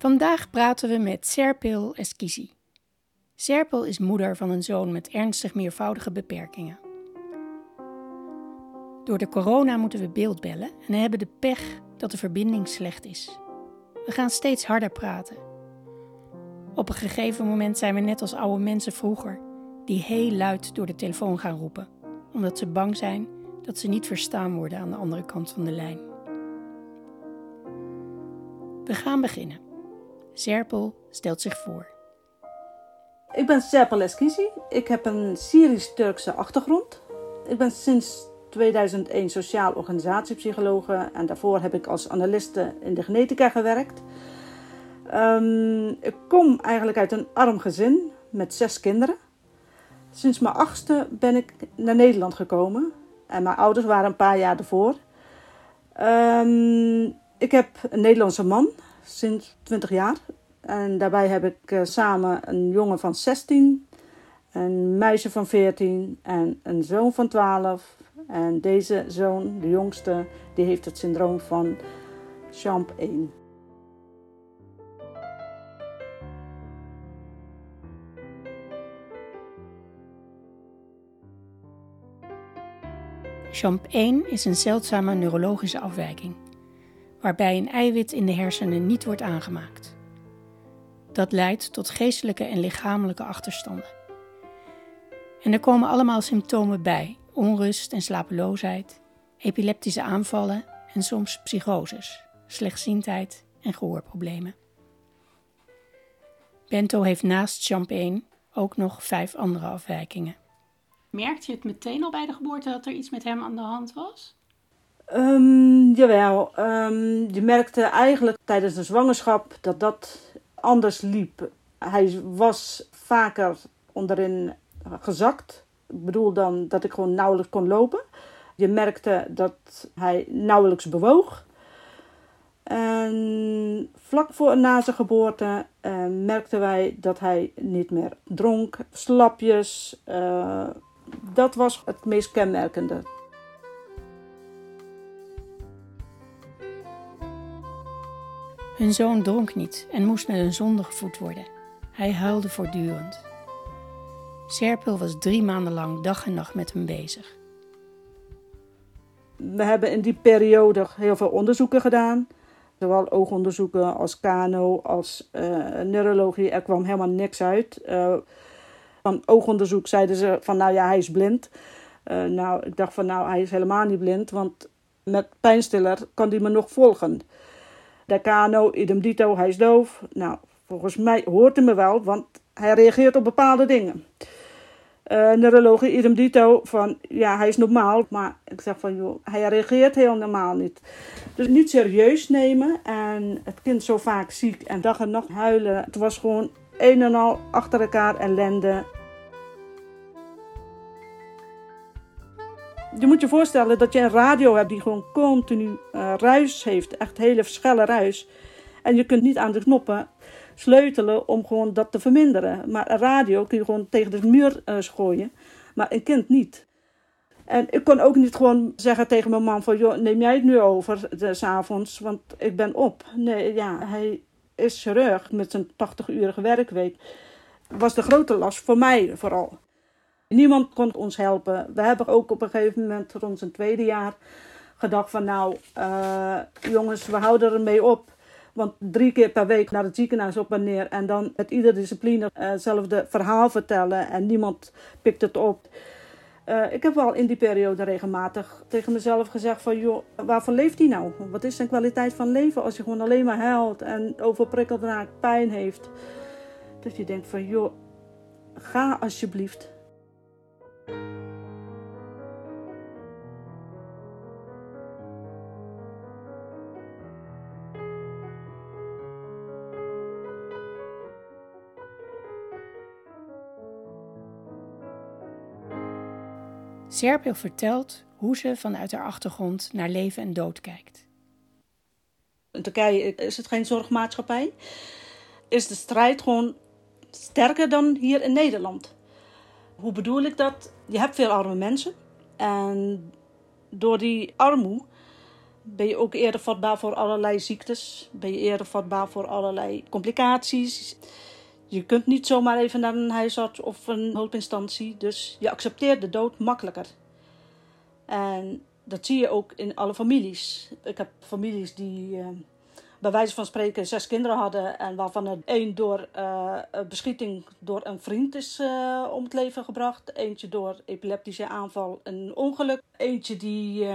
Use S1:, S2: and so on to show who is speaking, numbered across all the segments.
S1: Vandaag praten we met Serpil Eskisi. Serpil is moeder van een zoon met ernstig meervoudige beperkingen. Door de corona moeten we beeldbellen en hebben de pech dat de verbinding slecht is. We gaan steeds harder praten. Op een gegeven moment zijn we net als oude mensen vroeger, die heel luid door de telefoon gaan roepen, omdat ze bang zijn dat ze niet verstaan worden aan de andere kant van de lijn. We gaan beginnen. Serpel stelt zich voor.
S2: Ik ben Serpel Eskisi. Ik heb een Syrisch-Turkse achtergrond. Ik ben sinds 2001 sociaal organisatiepsychologe en daarvoor heb ik als analiste in de genetica gewerkt. Um, ik kom eigenlijk uit een arm gezin met zes kinderen. Sinds mijn achtste ben ik naar Nederland gekomen en mijn ouders waren een paar jaar ervoor. Um, ik heb een Nederlandse man sinds 20 jaar. En daarbij heb ik uh, samen een jongen van 16, een meisje van 14 en een zoon van 12. En deze zoon, de jongste, die heeft het syndroom van Champ 1.
S1: Champ 1 is een zeldzame neurologische afwijking waarbij een eiwit in de hersenen niet wordt aangemaakt. Dat leidt tot geestelijke en lichamelijke achterstanden. En er komen allemaal symptomen bij: onrust en slapeloosheid, epileptische aanvallen en soms psychoses, slechtziendheid en gehoorproblemen. Bento heeft naast champagne ook nog vijf andere afwijkingen.
S3: Merkte je het meteen al bij de geboorte dat er iets met hem aan de hand was?
S2: Um, jawel, um, je merkte eigenlijk tijdens de zwangerschap dat dat anders liep. Hij was vaker onderin gezakt. Ik bedoel dan dat ik gewoon nauwelijks kon lopen. Je merkte dat hij nauwelijks bewoog. En vlak voor na zijn geboorte uh, merkten wij dat hij niet meer dronk, slapjes. Uh, dat was het meest kenmerkende.
S1: Hun zoon dronk niet en moest met een zonde gevoed worden. Hij huilde voortdurend. Serpil was drie maanden lang dag en nacht met hem bezig.
S2: We hebben in die periode heel veel onderzoeken gedaan. Zowel oogonderzoeken als kano, als uh, neurologie. Er kwam helemaal niks uit. Uh, van oogonderzoek zeiden ze van nou ja, hij is blind. Uh, nou, ik dacht van nou, hij is helemaal niet blind. Want met pijnstiller kan hij me nog volgen. Decano, idem dito, hij is doof. Nou, volgens mij hoort hij me wel, want hij reageert op bepaalde dingen. Uh, neurologie, idem dito, van ja, hij is normaal. Maar ik zeg van joh, hij reageert heel normaal niet. Dus niet serieus nemen en het kind zo vaak ziek en dag en nacht huilen. Het was gewoon een en al achter elkaar ellende. Je moet je voorstellen dat je een radio hebt die gewoon continu uh, ruis heeft. Echt hele schelle ruis. En je kunt niet aan de knoppen sleutelen om gewoon dat te verminderen. Maar een radio kun je gewoon tegen de muur uh, gooien. Maar een kind niet. En ik kon ook niet gewoon zeggen tegen mijn man van... joh, neem jij het nu over s'avonds, want ik ben op. Nee, ja, hij is chirurg met zijn 80-urige werkweek. Was de grote last voor mij vooral. Niemand kon ons helpen. We hebben ook op een gegeven moment rond zijn tweede jaar gedacht van nou uh, jongens, we houden ermee op. Want drie keer per week naar het ziekenhuis op en neer. En dan met iedere discipline hetzelfde uh verhaal vertellen. En niemand pikt het op. Uh, ik heb wel in die periode regelmatig tegen mezelf gezegd van... joh, waarvoor leeft hij nou? Wat is zijn kwaliteit van leven als je gewoon alleen maar huilt... en overprikkeld raakt, pijn heeft? Dat je denkt van joh, ga alsjeblieft.
S1: Serpil vertelt hoe ze vanuit haar achtergrond naar leven en dood kijkt.
S2: In Turkije is het geen zorgmaatschappij. Is de strijd gewoon sterker dan hier in Nederland. Hoe bedoel ik dat? Je hebt veel arme mensen. En door die armoede ben je ook eerder vatbaar voor allerlei ziektes. Ben je eerder vatbaar voor allerlei complicaties. Je kunt niet zomaar even naar een huisarts of een hulpinstantie. Dus je accepteert de dood makkelijker. En dat zie je ook in alle families. Ik heb families die uh, bij wijze van spreken zes kinderen hadden. En waarvan er één door uh, beschieting door een vriend is uh, om het leven gebracht. Eentje door epileptische aanval een ongeluk. Eentje die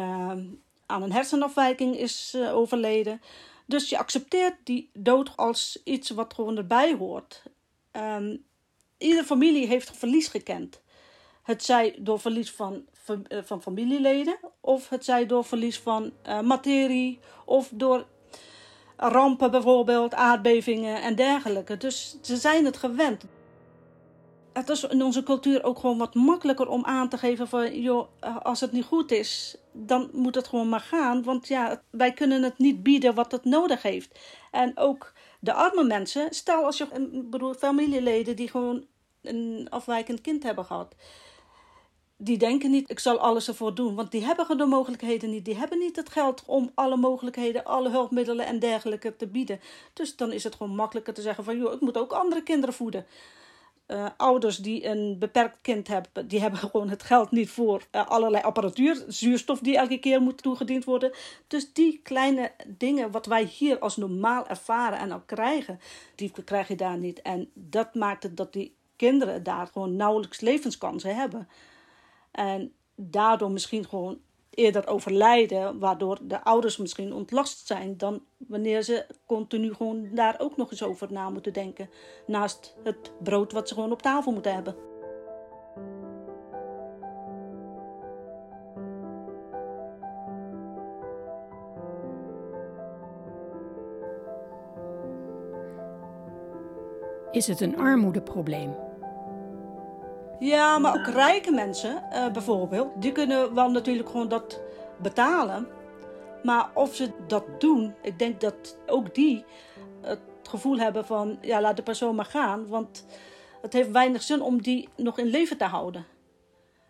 S2: aan een hersenafwijking is overleden. Dus je accepteert die dood als iets wat gewoon erbij hoort. Um, iedere familie heeft verlies gekend. Het zij door verlies van, eh, van familieleden, of het zij door verlies van uh, materie, of door rampen bijvoorbeeld, aardbevingen en dergelijke. Dus ze zijn het gewend. Het is in onze cultuur ook gewoon wat makkelijker om aan te geven van, joh, als het niet goed is, dan moet het gewoon maar gaan. Want ja, wij kunnen het niet bieden wat het nodig heeft. En ook de arme mensen, stel als je een bedoel, familieleden die gewoon een afwijkend kind hebben gehad. Die denken niet, ik zal alles ervoor doen, want die hebben de mogelijkheden niet. Die hebben niet het geld om alle mogelijkheden, alle hulpmiddelen en dergelijke te bieden. Dus dan is het gewoon makkelijker te zeggen van, joh, ik moet ook andere kinderen voeden. Uh, ouders die een beperkt kind hebben, die hebben gewoon het geld niet voor uh, allerlei apparatuur, zuurstof die elke keer moet toegediend worden. Dus die kleine dingen wat wij hier als normaal ervaren en ook krijgen, die krijg je daar niet. En dat maakt het dat die kinderen daar gewoon nauwelijks levenskansen hebben. En daardoor misschien gewoon eerder overlijden, waardoor de ouders misschien ontlast zijn dan wanneer ze continu gewoon daar ook nog eens over na moeten denken. Naast het brood wat ze gewoon op tafel moeten hebben.
S1: Is het een armoedeprobleem?
S2: Ja, maar ook rijke mensen uh, bijvoorbeeld, die kunnen wel natuurlijk gewoon dat betalen. Maar of ze dat doen, ik denk dat ook die het gevoel hebben van, ja, laat de persoon maar gaan. Want het heeft weinig zin om die nog in leven te houden.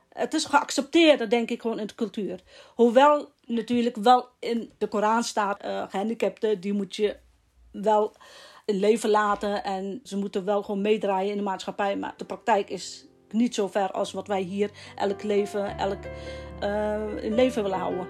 S2: Het is geaccepteerd, denk ik, gewoon in de cultuur. Hoewel natuurlijk wel in de Koran staat, uh, gehandicapten, die moet je wel in leven laten. En ze moeten wel gewoon meedraaien in de maatschappij. Maar de praktijk is niet zo ver als wat wij hier elk leven, elk in leven willen houden.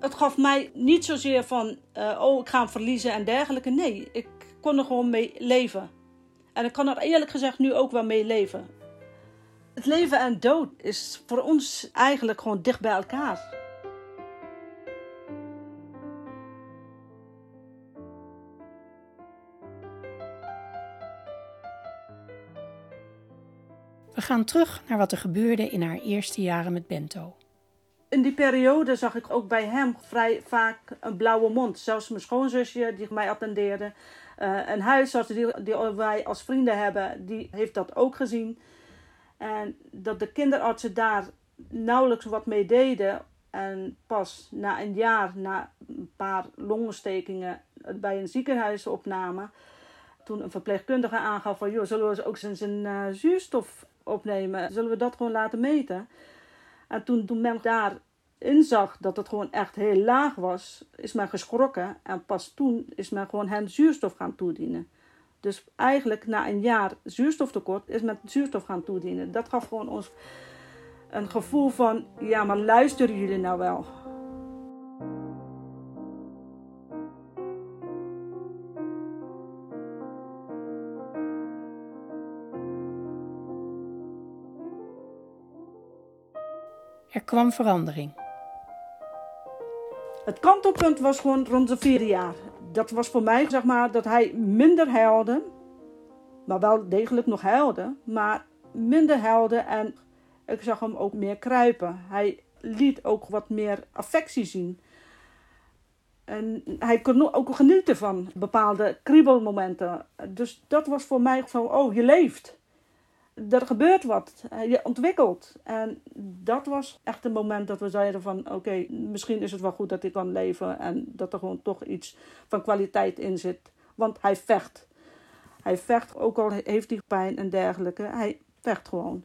S2: Het gaf mij niet zozeer van, uh, oh, ik ga hem verliezen en dergelijke. Nee, ik kon er gewoon mee leven. En ik kan er eerlijk gezegd nu ook wel mee leven. Het leven en dood is voor ons eigenlijk gewoon dicht bij elkaar.
S1: We gaan terug naar wat er gebeurde in haar eerste jaren met Bento.
S2: In die periode zag ik ook bij hem vrij vaak een blauwe mond. Zelfs mijn schoonzusje die mij attendeerde. Uh, een huisarts die, die wij als vrienden hebben, die heeft dat ook gezien. En dat de kinderartsen daar nauwelijks wat mee deden. En pas na een jaar, na een paar longontstekingen bij een ziekenhuis opnamen. Toen een verpleegkundige aangaf van, joh, zullen we ook zijn, zijn uh, zuurstof opnemen. Zullen we dat gewoon laten meten? En toen, toen men daar inzag dat het gewoon echt heel laag was, is men geschrokken. En pas toen is men gewoon hen zuurstof gaan toedienen. Dus eigenlijk na een jaar zuurstoftekort is men zuurstof gaan toedienen. Dat gaf gewoon ons een gevoel van, ja, maar luisteren jullie nou wel?
S1: Er kwam verandering.
S2: Het kantelpunt was gewoon rond de vierde jaar. Dat was voor mij, zeg maar, dat hij minder huilde. Maar wel degelijk nog huilde. Maar minder huilde en ik zag hem ook meer kruipen. Hij liet ook wat meer affectie zien. En hij kon ook genieten van bepaalde kriebelmomenten. Dus dat was voor mij van, oh, je leeft. Er gebeurt wat. Je ontwikkelt. En dat was echt een moment dat we zeiden van, oké, misschien is het wel goed dat ik kan leven. En dat er gewoon toch iets van kwaliteit in zit. Want hij vecht. Hij vecht, ook al heeft hij pijn en dergelijke. Hij vecht gewoon.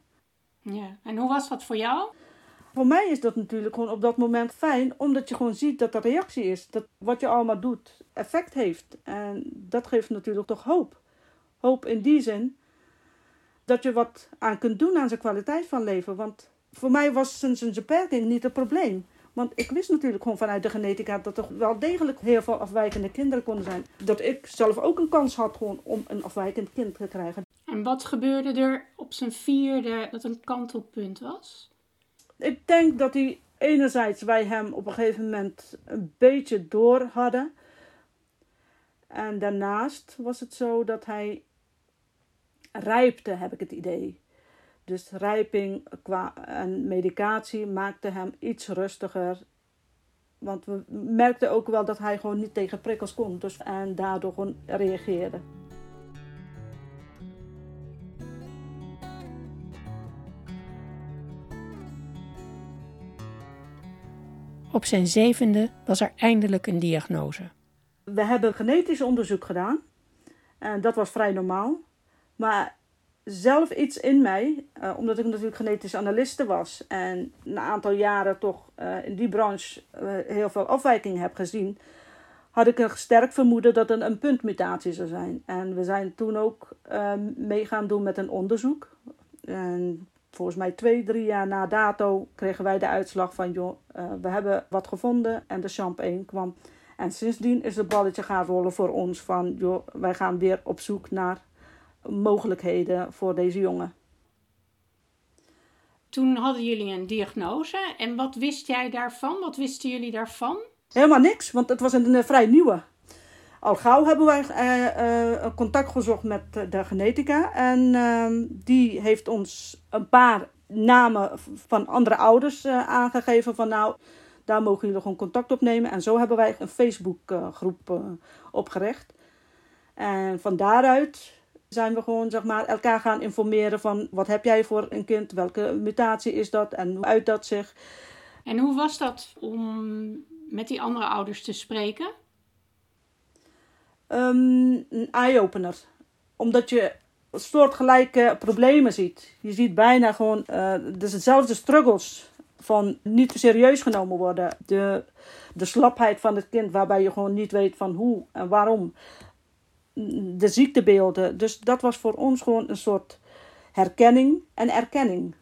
S3: Ja, en hoe was dat voor jou?
S2: Voor mij is dat natuurlijk gewoon op dat moment fijn, omdat je gewoon ziet dat er reactie is. Dat wat je allemaal doet effect heeft. En dat geeft natuurlijk toch hoop. Hoop in die zin dat je wat aan kunt doen aan zijn kwaliteit van leven. Want voor mij was zijn, zijn beperking niet het probleem. Want ik wist natuurlijk gewoon vanuit de genetica dat er wel degelijk heel veel afwijkende kinderen konden zijn. Dat ik zelf ook een kans had gewoon om een afwijkend kind te krijgen.
S3: En wat gebeurde er op zijn vierde dat een kantelpunt was?
S2: Ik denk dat hij enerzijds wij hem op een gegeven moment een beetje door hadden. En daarnaast was het zo dat hij rijpte, heb ik het idee. Dus rijping qua en medicatie maakte hem iets rustiger. Want we merkten ook wel dat hij gewoon niet tegen prikkels kon. Dus, en daardoor gewoon reageerde.
S1: Op zijn zevende was er eindelijk een diagnose.
S2: We hebben genetisch onderzoek gedaan. En dat was vrij normaal. Maar zelf iets in mij, uh, omdat ik natuurlijk genetisch analiste was en een aantal jaren toch uh, in die branche uh, heel veel afwijking heb gezien, had ik een sterk vermoeden dat het een puntmutatie zou zijn. En we zijn toen ook mee gaan doen met een onderzoek. En volgens mij twee, drie jaar na dato kregen wij de uitslag van, joh, we hebben wat gevonden en de champ 1 kwam. En sindsdien is het balletje gaan rollen voor ons van, joh, wij gaan weer op zoek naar mogelijkheden voor deze jongen.
S3: Toen hadden jullie een diagnose. En wat wist jij daarvan? Wat wisten jullie daarvan?
S2: Helemaal niks, want het was een, een vrij nieuwe. Al gauw hebben wij uh, uh, contact gezocht met de genetica. En uh, die heeft ons een paar namen van andere ouders aangegeven. Van nou, daar mogen jullie gewoon contact opnemen. En zo hebben wij een Facebookgroep opgericht. En van daaruit zijn we gewoon zeg maar, elkaar gaan informeren van wat heb jij voor een kind, welke mutatie is dat en hoe uit dat zich.
S3: En hoe was dat om met die andere ouders te spreken?
S2: Um, een eye-opener. Omdat je soortgelijke problemen ziet. Je ziet bijna gewoon uh, dus dezelfde struggles van niet serieus genomen worden. De, de slapheid van het kind waarbij je gewoon niet weet van hoe en waarom de ziektebeelden. Dus dat was voor ons gewoon een soort herkenning en erkenning.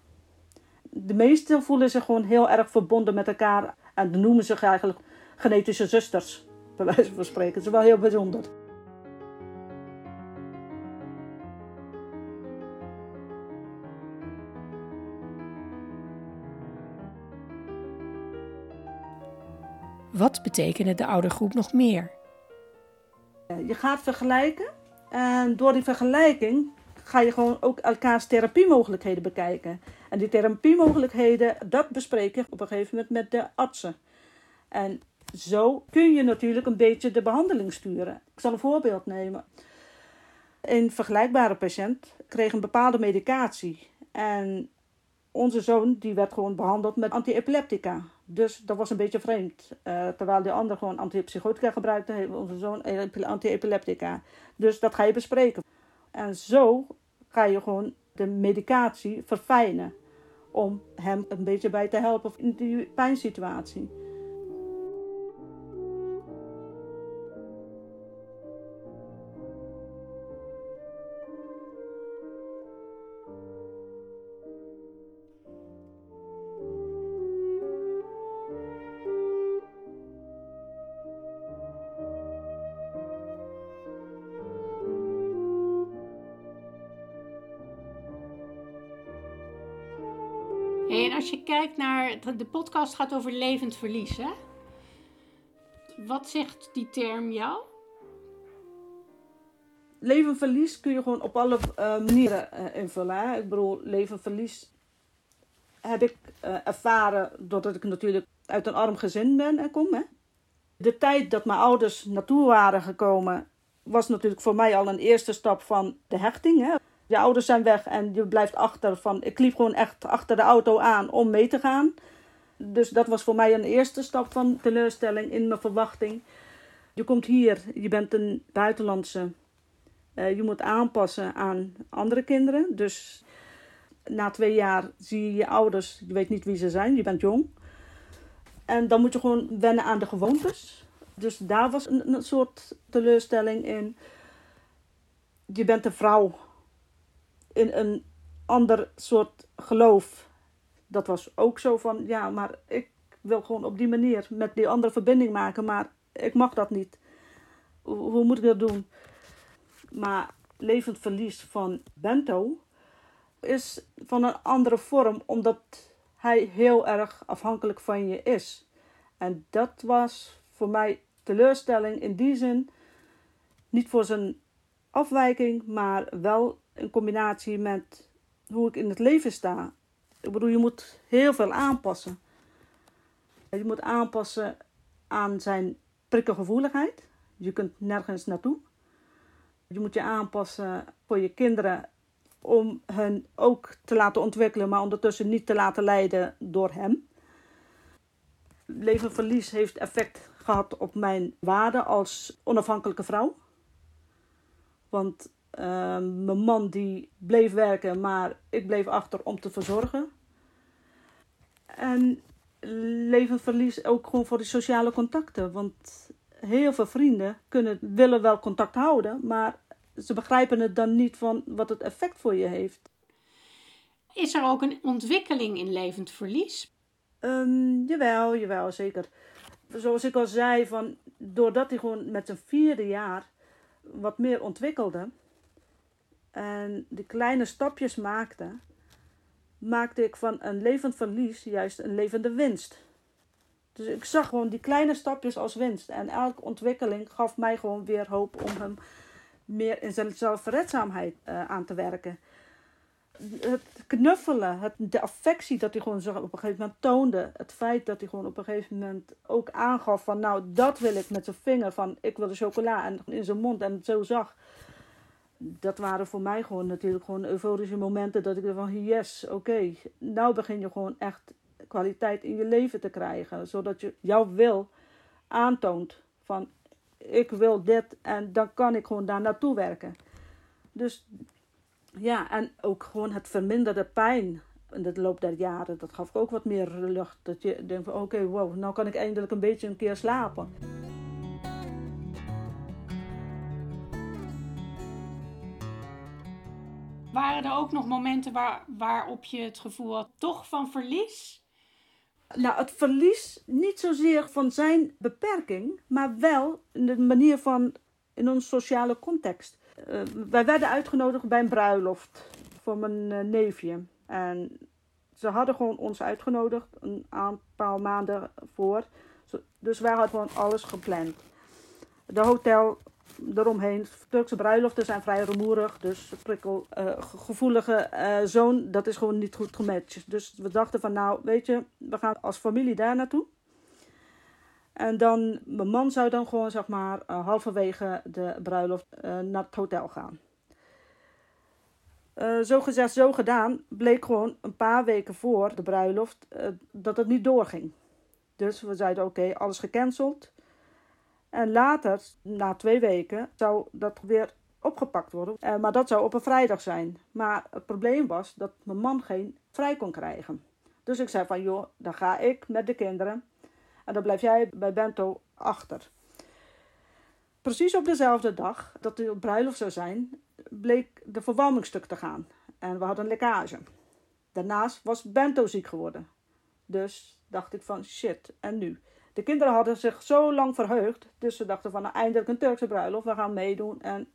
S2: De meesten voelen zich gewoon heel erg verbonden met elkaar en noemen zich eigenlijk genetische zusters, bij wijze van spreken. Dat is wel heel bijzonder.
S1: Wat betekende de oudergroep nog meer?
S2: Je gaat vergelijken en door die vergelijking ga je gewoon ook elkaars therapiemogelijkheden bekijken. En die therapiemogelijkheden, dat bespreek je op een gegeven moment met de artsen. En zo kun je natuurlijk een beetje de behandeling sturen. Ik zal een voorbeeld nemen. Een vergelijkbare patiënt kreeg een bepaalde medicatie. En onze zoon die werd gewoon behandeld met antiepileptica. Dus dat was een beetje vreemd. Uh, terwijl de ander gewoon antipsychotica gebruikte, heeft onze zoon antiepileptica. Dus dat ga je bespreken. En zo ga je gewoon de medicatie verfijnen. Om hem een beetje bij te helpen in die pijnsituatie.
S3: De podcast gaat over levend verlies, hè? Wat zegt die term jou?
S2: Levenverlies kun je gewoon op alle uh, manieren uh, invullen. Ik bedoel, levenverlies heb ik uh, ervaren doordat ik natuurlijk uit een arm gezin ben en kom. Hè? De tijd dat mijn ouders naartoe waren gekomen, was natuurlijk voor mij al een eerste stap van de hechting. Hè? Je ouders zijn weg en je blijft achter. Van, ik liep gewoon echt achter de auto aan om mee te gaan. Dus dat was voor mij een eerste stap van teleurstelling in mijn verwachting. Je komt hier, je bent een buitenlandse. Uh, je moet aanpassen aan andere kinderen. Dus na twee jaar zie je je ouders, je weet niet wie ze zijn, je bent jong. En dan moet je gewoon wennen aan de gewoontes. Dus daar was een soort teleurstelling in. Je bent een vrouw in een ander soort geloof. Dat was ook zo van, ja, maar ik wil gewoon op die manier met die andere verbinding maken, maar ik mag dat niet. Hoe, moet ik dat doen? Maar levend verlies van Bento is van een andere vorm, omdat hij heel erg afhankelijk van je is. En dat was voor mij teleurstelling in die zin. Niet voor zijn afwijking, maar wel in combinatie met hoe ik in het leven sta. Ik bedoel, je moet heel veel aanpassen. Je moet aanpassen aan zijn prikkelgevoeligheid. Je kunt nergens naartoe. Je moet je aanpassen voor je kinderen om hen ook te laten ontwikkelen, maar ondertussen niet te laten leiden door hem. Levenverlies heeft effect gehad op mijn waarde als onafhankelijke vrouw. Want mijn man die bleef werken, maar ik bleef achter om te verzorgen. En levenverlies ook gewoon voor de sociale contacten. Want heel veel vrienden kunnen, willen wel contact houden, maar ze begrijpen het dan niet van wat het effect voor je heeft.
S3: Is er ook een ontwikkeling in levend verlies?
S2: Um, jawel, jawel, zeker. Zoals ik al zei, van, doordat hij gewoon met zijn vierde jaar wat meer ontwikkelde en die kleine stapjes maakte, maakte ik van een levend verlies juist een levende winst. Dus ik zag gewoon die kleine stapjes als winst. En elke ontwikkeling gaf mij gewoon weer hoop om hem meer in zijn zelfverredzaamheid uh, aan te werken. Het knuffelen, het, de affectie dat hij gewoon op een gegeven moment toonde. Het feit dat hij gewoon op een gegeven moment ook aangaf van nou dat wil ik met zijn vinger van ik wil de chocola en in zijn mond en het zo zag. Dat waren voor mij gewoon natuurlijk gewoon euforische momenten dat ik er van yes, oké, nou begin je gewoon echt kwaliteit in je leven te krijgen. Zodat je jouw wil aantoont van ik wil dit en dan kan ik gewoon daar naartoe werken. Dus ja, en ook gewoon het verminderde pijn in de loop der jaren, dat gaf ook wat meer lucht. Dat je denkt van oké, wow, nou kan ik eindelijk een beetje een keer slapen.
S3: Waren er ook nog momenten waar, waarop je het gevoel had toch van verlies?
S2: Nou, het verlies niet zozeer van zijn beperking, maar wel in de manier van in onze sociale context. Uh, wij werden uitgenodigd bij een bruiloft voor mijn uh, neefje. En ze hadden gewoon ons uitgenodigd een aantal maanden voor. Dus wij hadden gewoon alles gepland. De hotel eromheen. Turkse bruiloften zijn vrij rumoerig. Dus prikkelgevoelige uh, uh, zoon, dat is gewoon niet goed gematcht. Dus we dachten van nou, weet je, we gaan als familie daar naartoe. En dan, mijn man zou dan gewoon zeg maar uh, halverwege de bruiloft naar het hotel gaan. Zo gezegd, zo gedaan, bleek gewoon een paar weken voor de bruiloft dat het niet doorging. Dus we zeiden oké, alles gecanceld. En later, na twee weken, zou dat weer opgepakt worden. Uh, maar dat zou op een vrijdag zijn. Maar het probleem was dat mijn man geen vrij kon krijgen. Dus ik zei van, joh, dan ga ik met de kinderen. En dan blijf jij bij Bento achter. Precies op dezelfde dag dat de bruiloft zou zijn, bleek de verwarming stuk te gaan. En we hadden een lekkage. Daarnaast was Bento ziek geworden. Dus dacht ik van, shit, en nu? De kinderen hadden zich zo lang verheugd. Dus ze dachten van nou, eindelijk een Turkse bruiloft. We gaan meedoen. En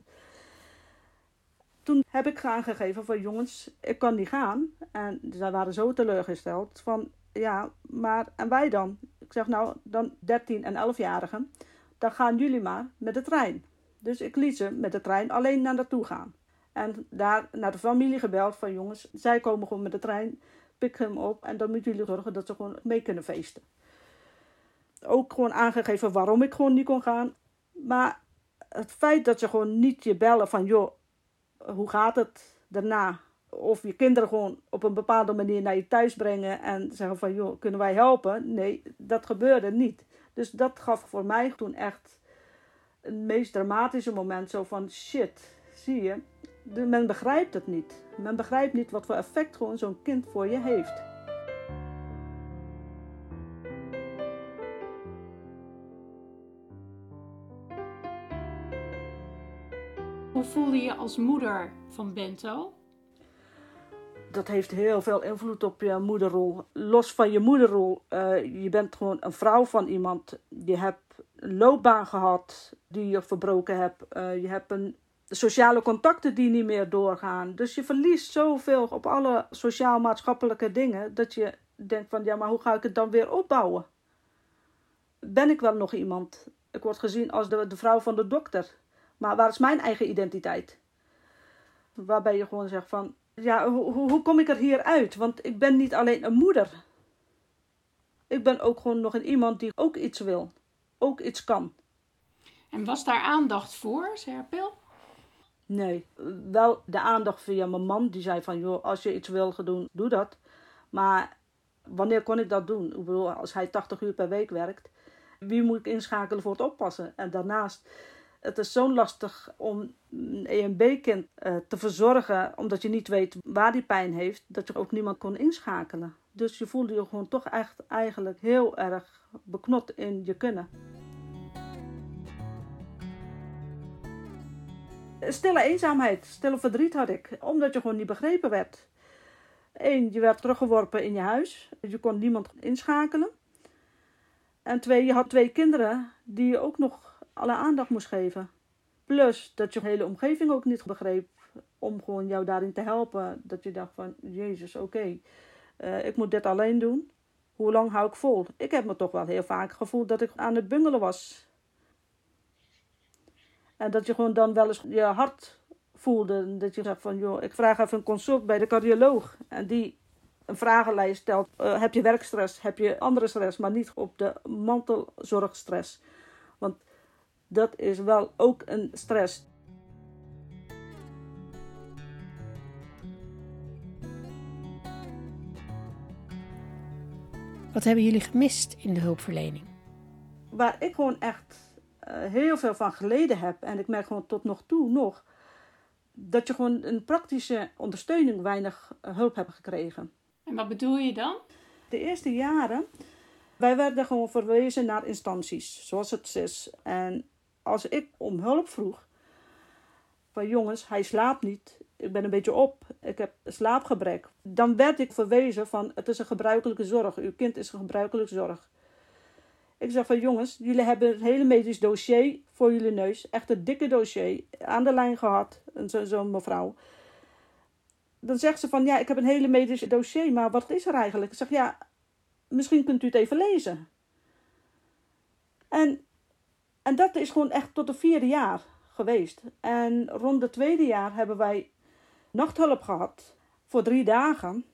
S2: toen heb ik aangegeven van jongens, ik kan niet gaan. En zij waren zo teleurgesteld van ja, maar en wij dan? Ik zeg nou, dan 13 en 11-jarigen, dan gaan jullie maar met de trein. Dus ik liet ze met de trein alleen naar naartoe gaan. En daar naar de familie gebeld van jongens, zij komen gewoon met de trein, pik hem op en dan moeten jullie zorgen dat ze gewoon mee kunnen feesten. Ook gewoon aangegeven waarom ik gewoon niet kon gaan. Maar het feit dat ze gewoon niet je bellen van joh, hoe gaat het daarna? Of je kinderen gewoon op een bepaalde manier naar je thuis brengen en zeggen van joh, kunnen wij helpen? Nee, dat gebeurde niet. Dus dat gaf voor mij toen echt een meest dramatische moment. Zo van shit, zie je, men begrijpt het niet. Men begrijpt niet wat voor effect gewoon zo'n kind voor je heeft.
S3: Hoe voelde je als moeder van Bento?
S2: Dat heeft heel veel invloed op je moederrol. Los van je moederrol, uh, je bent gewoon een vrouw van iemand. Je hebt een loopbaan gehad die je verbroken hebt. Uh, je hebt een sociale contacten die niet meer doorgaan. Dus je verliest zoveel op alle sociaal-maatschappelijke dingen dat je denkt van ja, maar hoe ga ik het dan weer opbouwen? Ben ik wel nog iemand? Ik word gezien als de, de vrouw van de dokter. Maar waar is mijn eigen identiteit? Waarbij je gewoon zegt van ja, hoe, hoe kom ik er hier uit? Want ik ben niet alleen een moeder. Ik ben ook gewoon nog een iemand die ook iets wil. Ook iets kan.
S3: En was daar aandacht voor, Serpil?
S2: Nee, wel de aandacht via mijn man. Die zei van, joh, als je iets wil doen, doe dat. Maar wanneer kon ik dat doen? Ik bedoel, als hij 80 uur per week werkt, wie moet ik inschakelen voor het oppassen? En daarnaast, het is zo lastig om een EMB-kind uh, te verzorgen, omdat je niet weet waar die pijn heeft, dat je ook niemand kon inschakelen. Dus je voelde je gewoon toch echt eigenlijk heel erg beknot in je kunnen. stille eenzaamheid, stille verdriet had ik. Omdat je gewoon niet begrepen werd. Eén, je werd teruggeworpen in je huis. Je kon niemand inschakelen. En twee, je had twee kinderen die je ook nog alle aandacht moest geven. Plus dat je hele omgeving ook niet begreep om gewoon jou daarin te helpen. Dat je dacht van, jezus, oké, eh, ik moet dit alleen doen. Hoe lang hou ik vol? Ik heb me toch wel heel vaak gevoeld dat ik aan het bungelen was. En dat je gewoon dan wel eens je hart voelde. Dat je zegt van, joh, ik vraag even een consult bij de cardioloog. En die een vragenlijst stelt. Uh, heb je werkstress? Heb je andere stress? Maar niet op de mantelzorgstress. Want dat is wel ook een stress.
S1: Wat hebben jullie gemist in de hulpverlening?
S2: Waar ik gewoon echt eh, heel veel van geleden heb. En ik merk gewoon tot nog toe nog dat je gewoon een praktische ondersteuning weinig eh, hulp hebt gekregen.
S3: En wat bedoel je dan?
S2: De eerste jaren, wij werden gewoon verwezen naar instanties, zoals het is. En als ik om hulp vroeg, van jongens, hij slaapt niet, ik ben een beetje op, ik heb slaapgebrek. Dan werd ik verwezen van, het is een gebruikelijke zorg, uw kind is een gebruikelijke zorg. Ik zeg van jongens, jullie hebben het hele medisch dossier voor jullie neus. Echt een dikke dossier. Aan de lijn gehad. Zo'n zo mevrouw. Dan zegt ze van ja, ik heb een hele medisch dossier. Maar wat is er eigenlijk? Ik zeg ja, misschien kunt u het even lezen. En, en dat is gewoon echt tot het vierde jaar geweest. En rond het tweede jaar hebben wij nachthulp gehad. Voor drie dagen.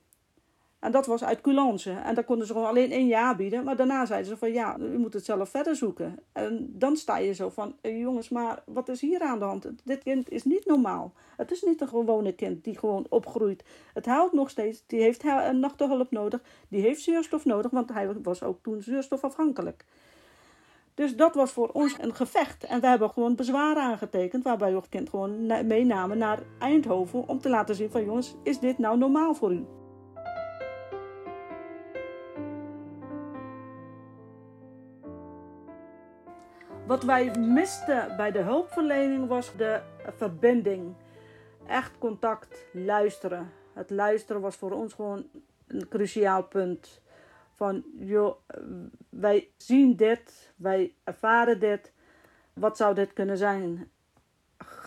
S2: En dat was uit Coulance. En daar konden ze gewoon alleen één jaar bieden. Maar daarna zeiden ze van ja, u moet het zelf verder zoeken. En dan sta je zo van, jongens, maar wat is hier aan de hand? Dit kind is niet normaal. Het is niet een gewone kind die gewoon opgroeit. Het huilt nog steeds. Die heeft een nachtenhulp nodig. Die heeft zuurstof nodig, want hij was ook toen zuurstofafhankelijk. Dus dat was voor ons een gevecht. En we hebben gewoon bezwaren aangetekend, waarbij we het kind gewoon meenamen naar Eindhoven om te laten zien van jongens, is dit nou normaal voor u? Wat wij misten bij de hulpverlening was de verbinding. Echt contact, luisteren. Het luisteren was voor ons gewoon een cruciaal punt. Van, joh, wij zien dit, wij ervaren dit. Wat zou dit kunnen zijn?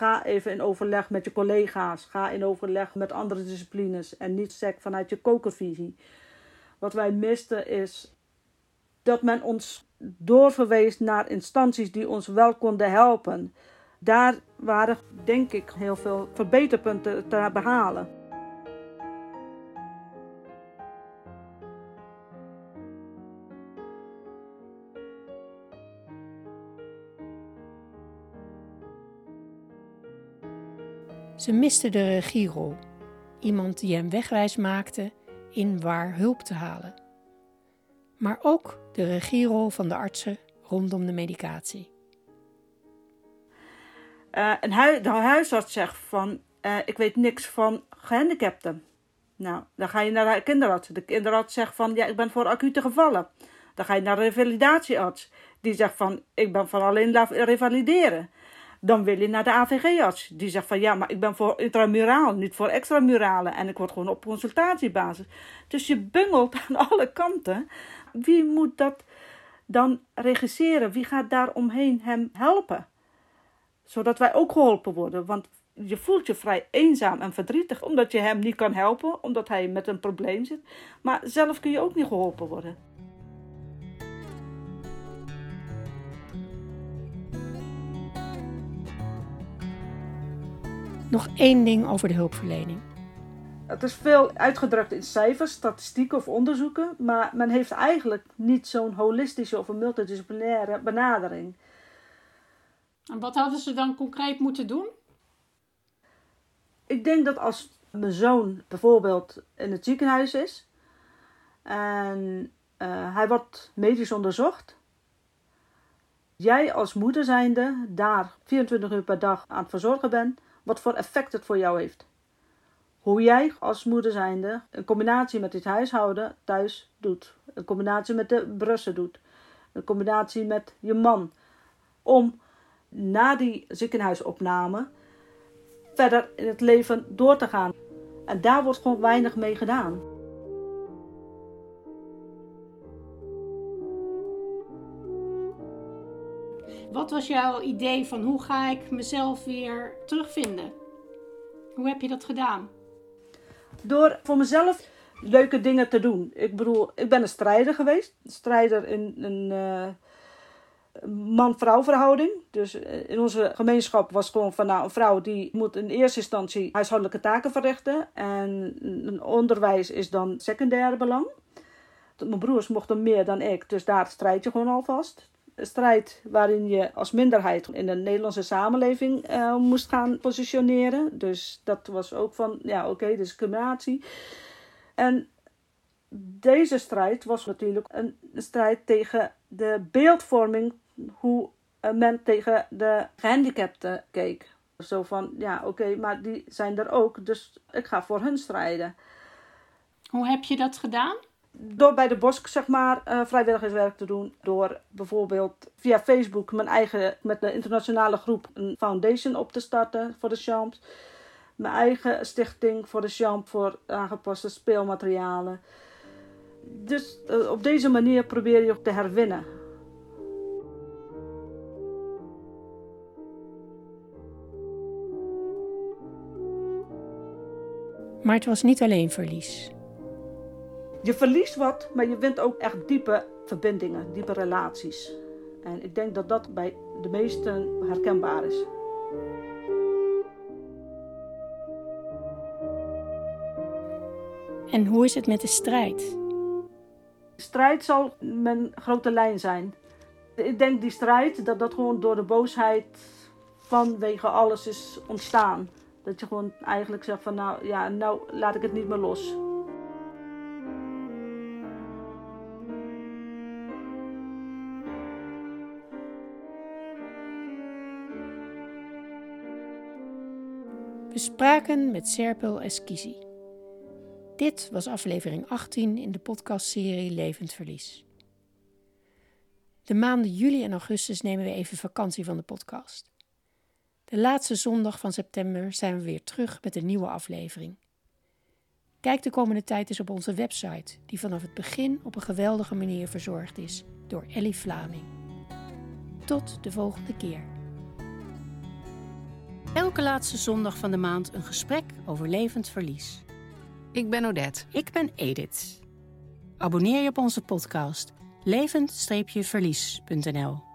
S2: ga even in overleg met je collega's. Ga in overleg met andere disciplines. En niet sec vanuit je kokervisie. Wat wij misten is dat men ons doorverwees naar instanties die ons wel konden helpen. Daar waren, denk ik, heel veel verbeterpunten te behalen.
S1: Ze miste de regierol, iemand die hem wegwijs maakte in waar hulp te halen. Maar ook de regierol van de artsen rondom de medicatie.
S2: Uh, een de huisarts zegt van, uh, ik weet niks van gehandicapten. Nou, dan ga je naar de kinderarts. De kinderarts zegt van, ja, ik ben voor acute gevallen. Dan ga je naar de revalidatiearts. Die zegt van, ik ben voor alleen revalideren. Dan wil je naar de AVG-arts. Die zegt van ja, maar ik ben voor intramuraal, niet voor extramuralen. En ik word gewoon op consultatiebasis. Dus je bungelt aan alle kanten. Wie moet dat dan regisseren? Wie gaat daar omheen hem helpen? Zodat wij ook geholpen worden. Want je voelt je vrij eenzaam en verdrietig omdat je hem niet kan helpen, omdat hij met een probleem zit. Maar zelf kun je ook niet geholpen worden.
S1: Nog één ding over de hulpverlening.
S2: Het is veel uitgedrukt in cijfers, statistieken of onderzoeken, maar men heeft eigenlijk niet zo'n holistische of een multidisciplinaire benadering.
S3: En wat hadden ze dan concreet moeten doen?
S2: Ik denk dat als mijn zoon bijvoorbeeld in het ziekenhuis is en uh, hij wordt medisch onderzocht, jij als moeder zijnde daar 24 uur per dag aan het verzorgen bent, wat voor effect het voor jou heeft. Hoe jij als moeder zijnde een combinatie met dit huishouden thuis doet. Een combinatie met de brussen doet. Een combinatie met je man. Om na die ziekenhuisopname verder in het leven door te gaan. En daar wordt gewoon weinig mee gedaan.
S3: Wat was jouw idee van hoe ga ik mezelf weer terugvinden? Hoe heb je dat gedaan?
S2: Door voor mezelf leuke dingen te doen. Ik bedoel, ik ben een strijder geweest. Een strijder in een uh, man-vrouw verhouding. Dus eh, in onze gemeenschap was gewoon van nou, een vrouw die moet in eerste instantie huishoudelijke taken verrichten. En onderwijs is dan secundair belang. Mijn broers mochten meer dan ik, dus daar strijd je gewoon alvast strijd waarin je als minderheid in de Nederlandse samenleving uh, moest gaan positioneren. Dus dat was ook van, ja oké, discriminatie. En deze strijd was natuurlijk een strijd tegen de beeldvorming, hoe men tegen de gehandicapten keek. Zo van, ja oké, maar die zijn er ook, dus ik ga voor hun strijden.
S3: Hoe heb je dat gedaan?
S2: Door bij de Bosk zeg maar uh, vrijwilligerswerk te doen. Door bijvoorbeeld via Facebook mijn eigen met de internationale groep een foundation op te starten voor de champs. Mijn eigen stichting voor de champ voor aangepaste speelmaterialen. Dus uh, op deze manier probeer je ook te herwinnen.
S1: Maar het was niet alleen verlies.
S2: Je verliest wat, maar je wint ook echt diepe verbindingen, diepe relaties. En ik denk dat dat bij de meesten herkenbaar is.
S1: En hoe is het met de strijd?
S2: De strijd zal mijn grote lijn zijn. Ik denk die strijd, dat dat gewoon door de boosheid vanwege alles is ontstaan. Dat je gewoon eigenlijk zegt van nou ja, nou laat ik het niet meer los.
S1: Spraken met Serpil Eskisi. Dit was aflevering 18 in de podcastserie Levend Verlies. De maanden juli en augustus nemen we even vakantie van de podcast. De laatste zondag van september zijn we weer terug met een nieuwe aflevering. Kijk de komende tijd eens op onze website, die vanaf het begin op een geweldige manier verzorgd is door Ellie Vlaming. Tot de volgende keer. Elke laatste zondag van de maand een gesprek over levend verlies.
S4: Ik ben Odette.
S1: Ik ben Edith. Abonneer je op onze podcast levend-verlies.nl